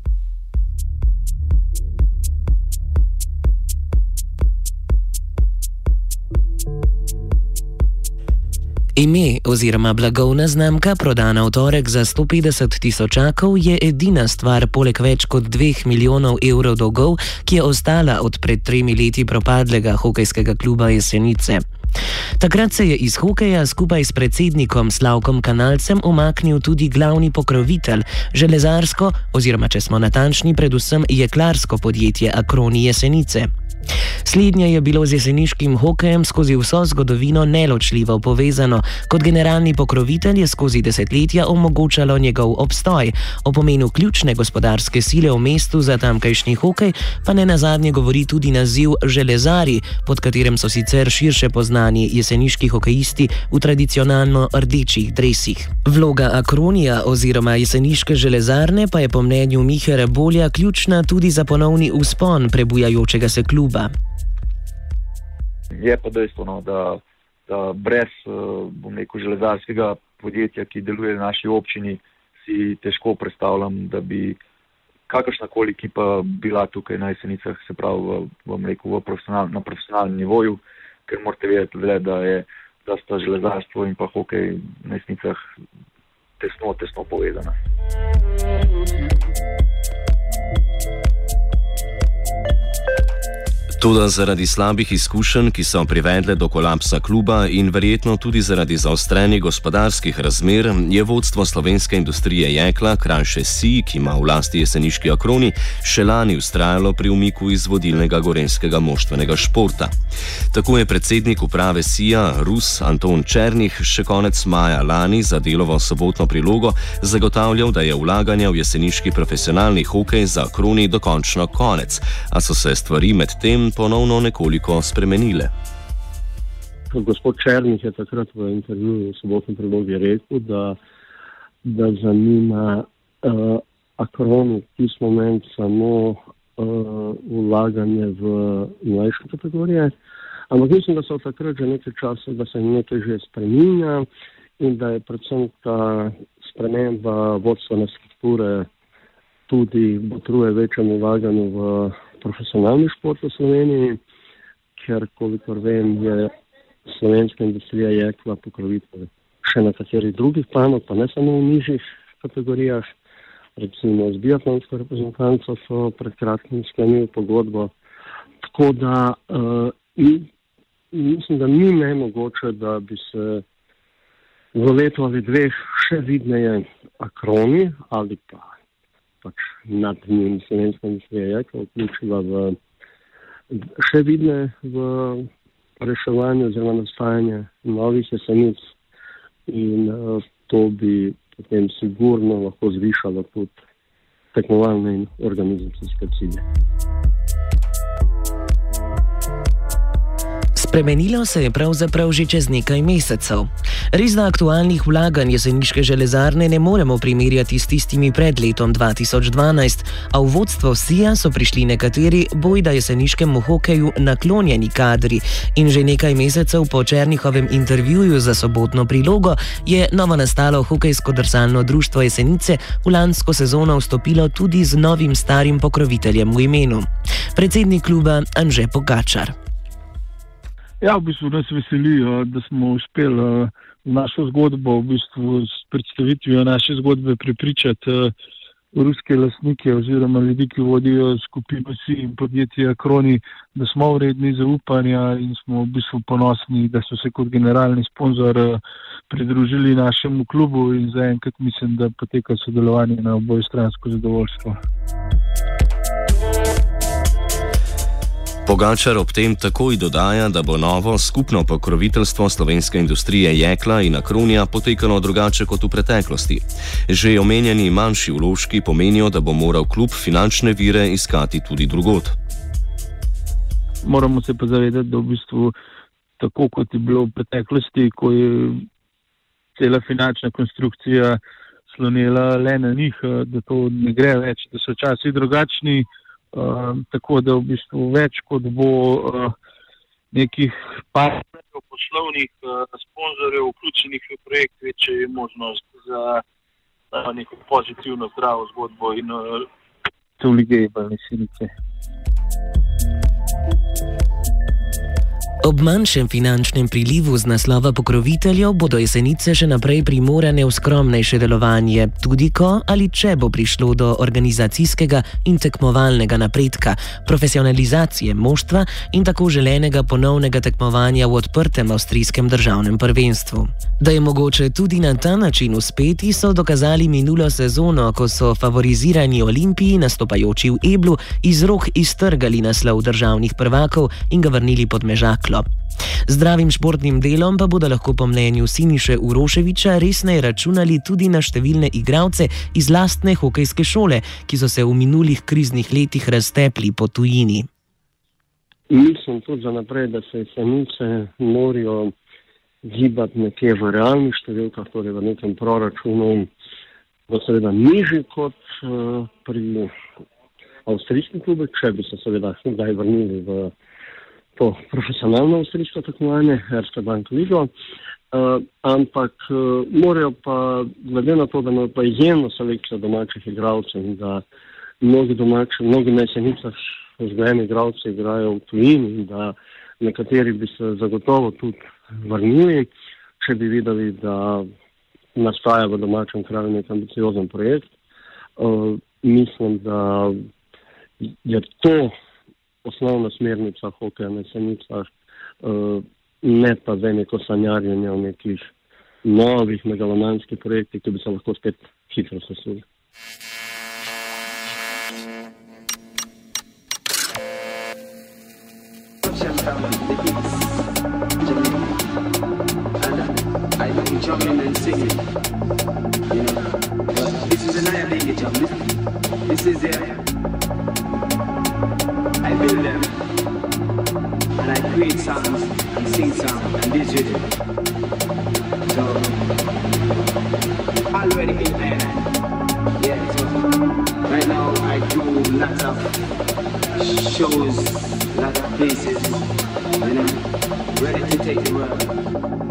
D: Ime oziroma blagovna znamka, prodana v torek za 150 tisočakov, je edina stvar, poleg več kot 2 milijonov evrov dolgov, ki je ostala od pred tremi leti propadlega hokejskega kluba Jesenice. Takrat se je iz hokeja skupaj s predsednikom Slavkom Kanalcem umaknil tudi glavni pokrovitelj, železarsko oziroma, če smo natančni, predvsem jeklarsko podjetje Akroni Jesenice. Slednje je bilo z jeseniškim hokejem skozi vso zgodovino neločljivo povezano, kot generalni pokrovitelj je skozi desetletja omogočalo njegov obstoj. O pomenu ključne gospodarske sile v mestu za tamkajšnji hokej pa ne nazadnje govori tudi naziv železari, pod katerim so sicer širše poznani jeseniški hokejisti v tradicionalno rdečih dresih. Vloga Akronija oziroma jeseniške železarne pa je po mnenju Mihere Bolja ključna tudi za ponovni uspon prebujajočega se kluba kluba.
I: Je pa dejstvo, no, da, da brez eh, neko železarskega podjetja, ki deluje v naši občini, si težko predstavljam, da bi kakršna koli ekipa bila tukaj na jesenicah, se pravi v, rekel, profesional, na profesionalnem nivoju, ker morate vedeti, da, je, da sta železarstvo in pa hokej na jesenicah tesno, tesno povezana.
E: Tudi zaradi slabih izkušenj, ki so privedle do kolapsa kluba in verjetno tudi zaradi zaostrenih gospodarskih razmer, je vodstvo slovenske industrije jekla, krajše SI, ki ima v lasti jeseniški akroni, še lani ustrajalo pri umiku iz vodilnega gorenskega moštvenega športa. Tako je predsednik uprave SIA, Rus Anton Černih, še konec maja lani za delovo sobotno prilogo zagotavljal, da je vlaganje v jeseniški profesionalni hokej za akroni dokončno konec, a so se stvari med tem ponovno nekoliko spremenile.
K: Gospod Črnih je takrat v intervjuju v sobotnem prilogi rekel, da, da zanima uh, Akronu v tisti moment samo uh, vlaganje v mlajše kategorije. Ampak mislim, da so takrat že nekaj časa, da se nekaj že spremenja in da je predvsem ta sprememba vodstvene strukture tudi potruje večjemu vlaganju v profesionalni šport v Sloveniji, ker, kolikor vem, je slovenska industrija jekla pokrovitelj še na katerih drugih panog, pa ne samo v nižjih kategorijah. Recimo z biatlonsko reprezentanco so pred kratkim sklenili pogodbo. Tako da uh, mislim, da ni nemogoče, da bi se v letu ali dveh še vidneje akroni ali pa pač nad njim slovenska industrija jekla vključila v še vidne v reševanje oziroma nastajanje novih jesenic in uh, to bi potem sigurno lahko zvišalo tudi tekmovalne in organizacijske cilje.
D: Spremenilo se je pravzaprav že čez nekaj mesecev. Res da aktualnih vlaganj jeseniške železarne ne moremo primerjati s tistimi pred letom 2012, a v vodstvo SIA so prišli nekateri bojda jeseniškemu hokeju naklonjeni kadri in že nekaj mesecev po Černihovem intervjuju za sobotno prilogo je novo nastalo hokejsko drsalno društvo Jesenice v lansko sezono vstopilo tudi z novim starim pokroviteljem v imenu. Predsednik kluba Anže Pogačar.
J: Ja, v bistvu nas veseli, eh, da smo uspeli eh, našo zgodbo, v bistvu s predstavitvijo naše zgodbe, prepričati eh, ruske lasnike oziroma ljudi, ki vodijo skupino SI in podjetje Akroni, da smo vredni zaupanja in smo v bistvu ponosni, da so se kot generalni sponzor pridružili našemu klubu in zaenkrat mislim, da poteka sodelovanje na oboj stransko zadovoljstvo.
E: Pogačar ob tem takoj dodaja, da bo novo skupno pokroviteljstvo slovenske industrije jekla in akronija potekalo drugače kot v preteklosti. Že omenjeni manjši vložki pomenijo, da bo moral klub finančne vire iskati tudi drugot.
J: Moramo se pa zavedati, da v bistvu tako kot je bilo v preteklosti, ko je cela finančna konstrukcija slonila le na njih, da to ne gre več, da so časi drugačni. Uh, tako da v bistvu več kot bo uh, nekih partnerjev, poslovnih sponzorjev, vključenih v projekt, večja je možnost za neko pozitivno, zdravo zgodbo in to lige in balnesinice.
D: Ob manjšem finančnem prilivu z naslova pokroviteljev bodo jesenice še naprej primorane v skromnejše delovanje, tudi ko ali če bo prišlo do organizacijskega in tekmovalnega napredka, profesionalizacije moštva in tako želenega ponovnega tekmovanja v odprtem avstrijskem državnem prvenstvu. Da je mogoče tudi na ta način uspeti, so dokazali minulo sezono, ko so favorizirani Olimpiji, nastopajoči v Eblu, iz rok iztrgali naslov državnih prvakov in ga vrnili pod mežak steklo. Zdravim športnim delom pa bodo lahko po mnenju Siniše Uroševiča resneje računali tudi na številne igralce iz lastne hokejske šole, ki so se v minulih kriznih letih raztepli po tujini.
K: Mislim tudi za naprej, da se samice morajo gibati nekje v realnih številkah, torej v nekem proračunu, da seveda nižji kot uh, pri avstrijskem klubu, če bi se seveda kdaj vrnili v to profesionalno avstrijsko tekmovanje, Erste Bank Ligo. Uh, ampak uh, morajo pa, glede na to, da imajo pa izjemno selekcijo domačih igralcev in da mnogi domači, mnogi na jesenicah vzgojeni igralci igrajo v tujini in da nekateri bi se zagotovo tudi vrnili, če bi videli, da nastaja v domačem kraju nek ambiciozen projekt. Uh, mislim, da je to osnovna smernica hokeja na senicah, uh, ne pa zdaj neko sanjarjenje o nekih novih megalomanskih projektih, ki bi se lahko spet hitro sesuli. This is it. I them. And I create songs and sing songs and this rhythm. So, already in there. Yeah, so right now I do lots of shows, lots of places, you know, ready to take the world.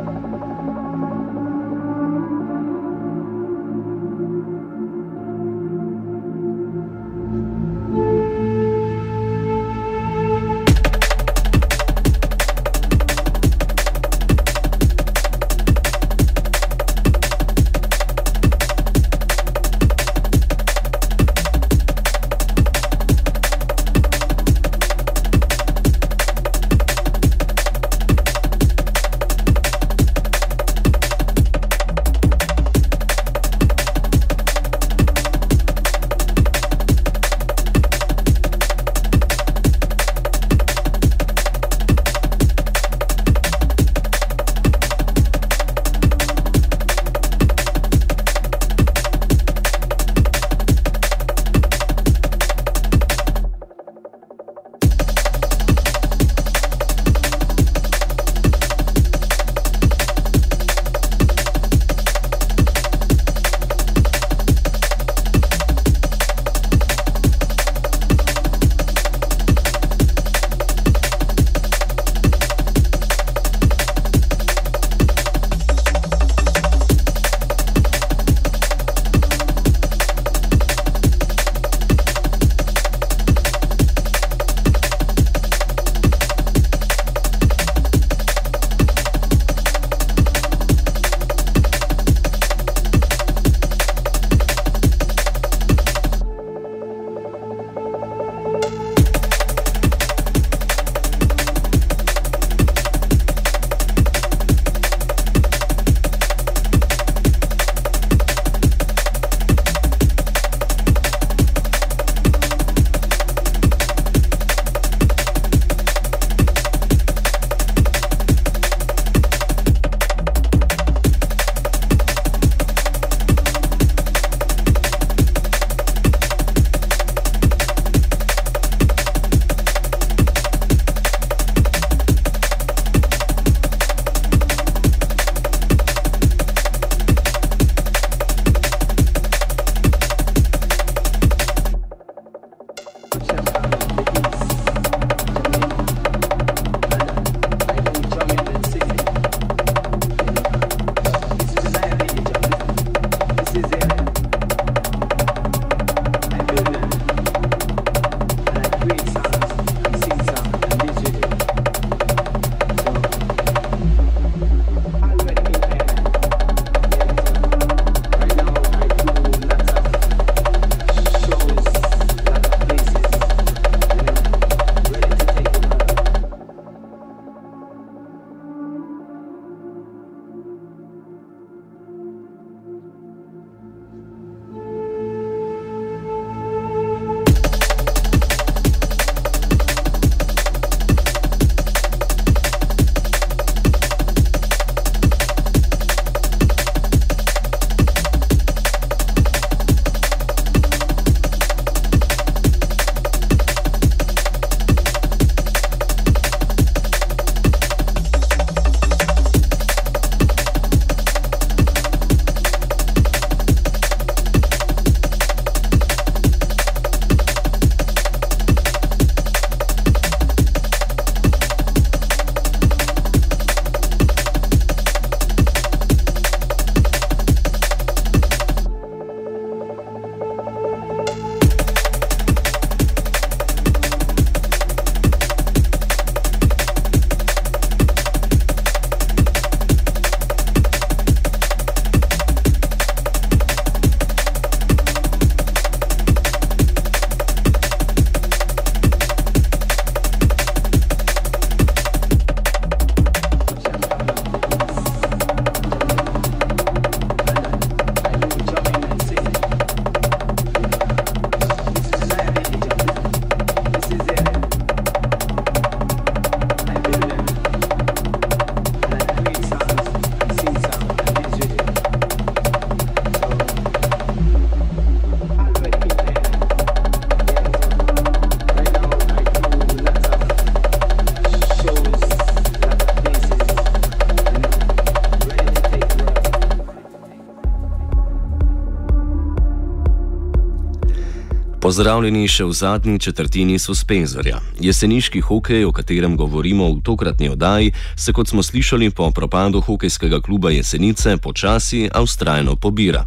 E: Pozdravljeni še v zadnji četrtini suspenzorja. Jeseniški hokej, o katerem govorimo v tokratni oddaji, se kot smo slišali po propadu hokejskega kluba Jesenice počasi, a ustrajno pobira.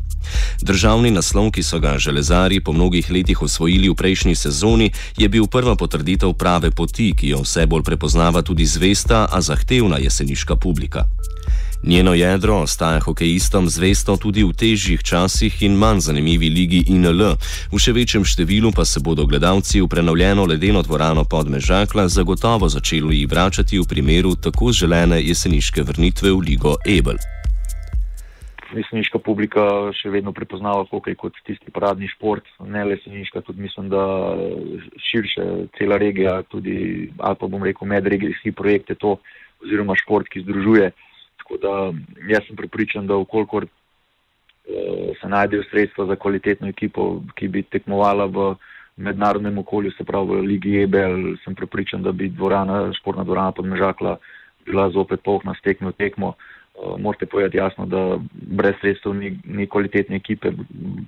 E: Državni naslov, ki so ga železari po mnogih letih osvojili v prejšnji sezoni, je bil prva potrditev prave poti, ki jo vse bolj prepoznava tudi zvesta, a zahtevna jeseniška publika. Njeno jedro ostaja hokejistom zvesto tudi v težjih časih in manj zanimivi ligi INL, v še večjem številu pa se bodo gledalci v prenovljeno ledeno dvorano podmežakla zagotovo začeli vračati v primeru tako želene jeseniške vrnitve v ligo Ebel.
I: Jeseniška publika še vedno prepoznava hokej kot tisti paradni šport, ne le jeseniška, tudi mislim, da širše cela regija, tudi ali pa bom rekel medregijski projekt je to, oziroma šport, ki združuje. Tako da jaz sem pripričan, da ukolikor uh, se najdejo sredstva za kvalitetno ekipo, ki bi tekmovala v mednarodnem okolju, se pravi v Ligi Ebel, sem pripričan, da bi dvorana, športna dvorana podmežakla bila zopet polna s tekmo tekmo. Uh, morate povedati jasno, da brez sredstev ni, ni kvalitetne ekipe,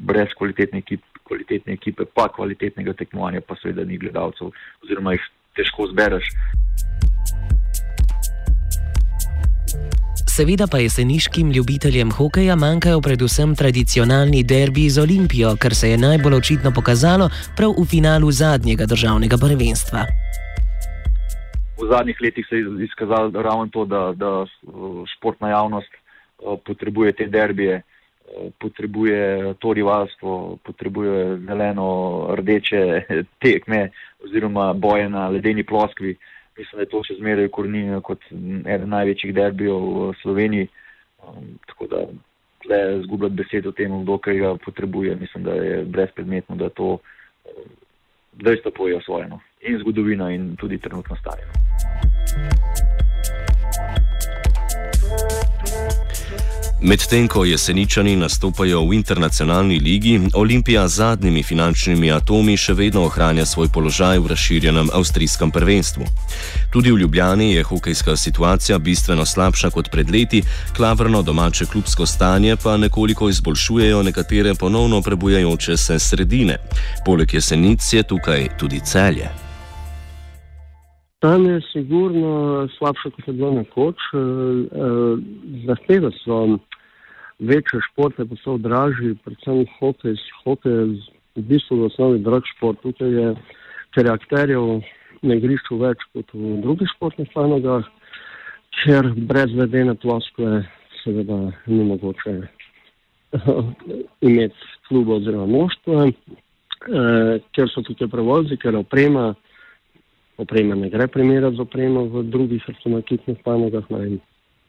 I: brez kvalitetne ekipe, kvalitetne ekipe, pa kvalitetnega tekmovanja, pa seveda ni gledalcev, oziroma jih težko zbereš.
D: Seveda pa jeseniškim ljubiteljem hokeja manjkajo predvsem tradicionalni derbi z Olimpijo, kar se je najbolj očitno pokazalo prav v finalu zadnjega državnega prvenstva.
I: V zadnjih letih se je izkazalo ravno to, da, da športna javnost potrebuje te derbije, potrebuje to rivalstvo, potrebuje zeleno-rdeče tekme oziroma boje na ledeni ploskvi mislim, da je to še zmeraj korenino kot eden največjih derbijev v Sloveniji. Um, tako da tle zgubljati besed o tem, kdo kaj ga potrebuje, mislim, da je brezpredmetno, da to um, dejstvo pojejo svojeno in zgodovina in tudi trenutno stanje.
E: Medtem ko jeseničani nastopajo v internacionalni ligi, Olimpija z zadnjimi finančnimi atomi še vedno ohranja svoj položaj v razširjenem avstrijskem prvenstvu. Tudi v Ljubljani je hokejska situacija bistveno slabša kot pred leti, klavrno domače klubsko stanje pa nekoliko izboljšujejo nekatere ponovno prebujajoče se sredine. Poleg jesenic je tukaj tudi celje.
K: Tam je sigurno slabše, kot je bilo nekoč. Eh, eh, zahteve so večje športe, pa so dražji, predvsem hokej. Hokej je v bistvu v osnovi drag šport. Tukaj je, ker je akterjev na igrišču več kot v drugih športnih panogah, ker brez vedene ploskve seveda ni mogoče imeti kluba oziroma moštva, eh, ker so tukaj prevozi, ker oprema, oprema ne gre primerjati z opremo v drugih ekipnih panogah.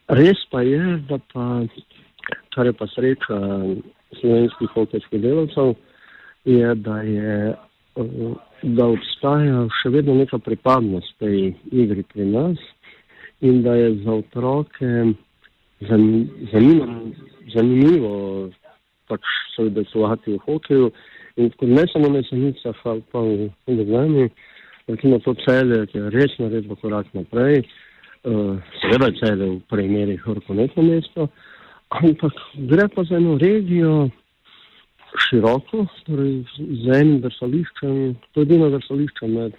K: Res pa je, da pa kar je pa sreča slovenskih hokejskih delavcev, je, da, je, da obstaja še vedno neka pripadnost tej igri pri nas in da je za otroke zanimivo, zanimivo pač se udesovati v hokeju. In ne samo na jesenicah, ali pa v Ljubljani, recimo to celje, ki je res naredilo korak naprej, uh, seveda celje v primerih vrhunetno mesto, ampak gre pa za eno regijo široko, torej z enim vrsališčem, to je edino vrsališče med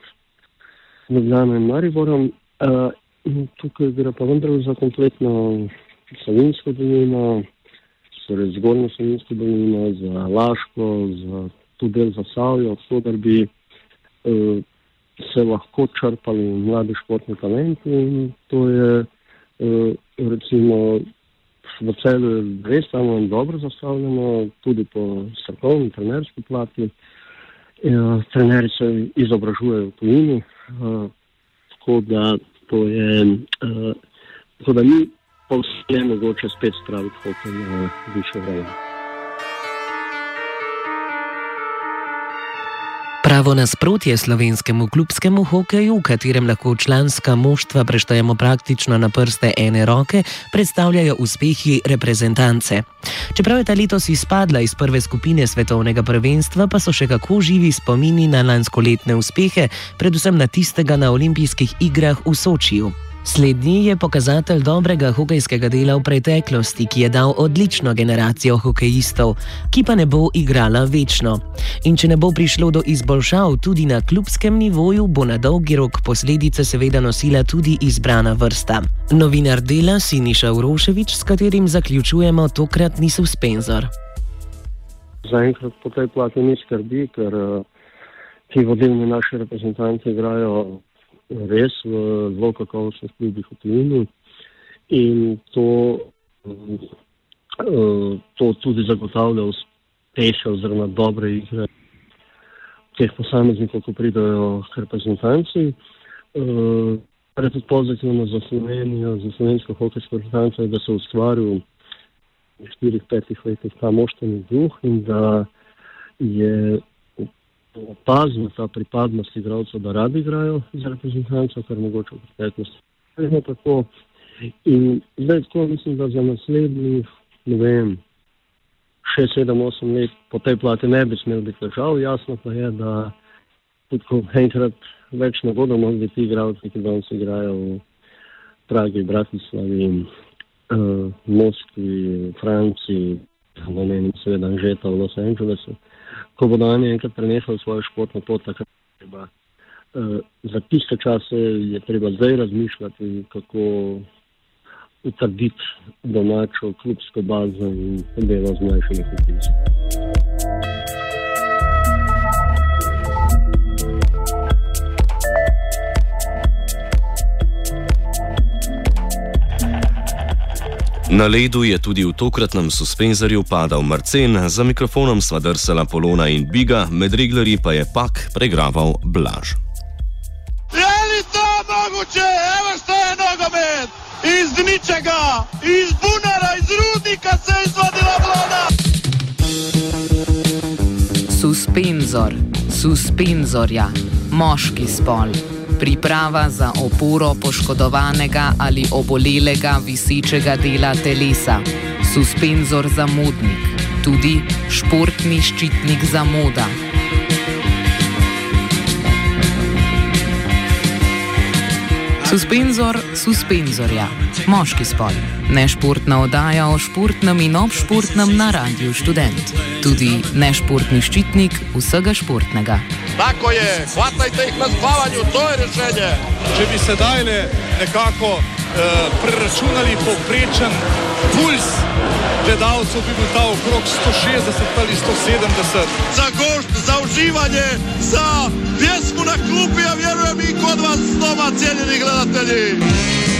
K: Ljubljano in Mariborom. Uh, tukaj gre pa vendar za kompletno Savinsko dolino, torej zgornjo Savinsko dolino, za Laško, za tu del za Savjo, odsoder bi uh, se lahko črpali mladi športni talenti in to je uh, recimo v celju res samo in dobro zastavljeno, tudi po strokovni, trenerski plati. Ja, trenerji se izobražujejo v tujini, uh, tako da to je, uh, tako da ni povsem mogoče spet spraviti hokej na više vreme.
D: Pravo nasprotje slovenskemu klubskemu hokeju, v katerem lahko članska moštva preštejemo praktično na prste ene roke, predstavljajo uspehi reprezentance. Čeprav je ta letos izpadla iz prve skupine svetovnega prvenstva, pa so še kako živi spomini na lanskoletne uspehe, predvsem na tistega na olimpijskih igrah v Sočiju. Slednji je pokazatelj dobrega hokejskega dela v preteklosti, ki je dal odlično generacijo hokejistov, ki pa ne bo igrala večno. In če ne bo prišlo do izboljšav tudi na klubskem nivoju, bo na dolgi rok posledice seveda nosila tudi izbrana vrsta. Novinar dela Siniša Uroševič, s katerim zaključujemo tokratni suspenzor.
K: Zaenkrat po tej plati ni skrbi, ker uh, ti vodilni naši reprezentanti igrajo res v zelo kakovostnih klubih v tujini in to, uh, to tudi zagotavlja uspehe oziroma dobre igre teh posameznikov, ko pridajo reprezentanci. Uh, kar je tudi pozitivno za Slovenijo, za slovensko hokejsko reprezentanco, je, da se ustvaril v štirih, petih letih ta moštveni duh in da je opazna ta pripadnost igralcev, da radi igrajo za reprezentanco, kar mogoče v preteklosti tako. In zdaj tako mislim, da za naslednjih, ne vem, 6, 7, 8 let po tej plati ne bi smel biti težav. Jasno pa je, da tudi ko enkrat več ne bodo mogli ti igralci, ki danes igrajo v Pragi, Bratislavi, uh, Moskvi, Franciji, ne menim seveda Anžeta v Los Angelesu ko bodo oni enkrat prenehali svojo športno pot, takrat treba. Uh, za tiste čase je treba zdaj razmišljati, kako utrditi domačo klubsko bazo in delo z mlajšimi klubci.
E: Na ledu je tudi v tokratnem suspenzorju padal Marcen, za mikrofonom sva drsala Polona in Biga, med reglerji pa je pak pregraval Blaž.
A: Je li to mogoče? Evo što je nogomet! Iz ničega, iz bunara, iz rudnika se je izvadila vlada!
B: Suspenzor, suspenzorja, moški spol priprava za oporo poškodovanega ali obolelega visečega dela telesa, suspenzor za modnik, tudi športni ščitnik za moda. Suspenzor suspenzorja, moški spol, nešportna oddaja o športnem in obšportnem na Radiu Student, tudi nešportni ščitnik vsega športnega.
A: Tako je, hvatajte jih na spavanju, to je rešenje.
C: Če bi sedaj nekako eh, preračunali povprečen puls gledalcev, bi bil ta okrog 160 ali 170.
A: Za gošt, za uživanje, za pjesmu na klupi, a vjerujem i kod vas doma, cijenjeni gledatelji.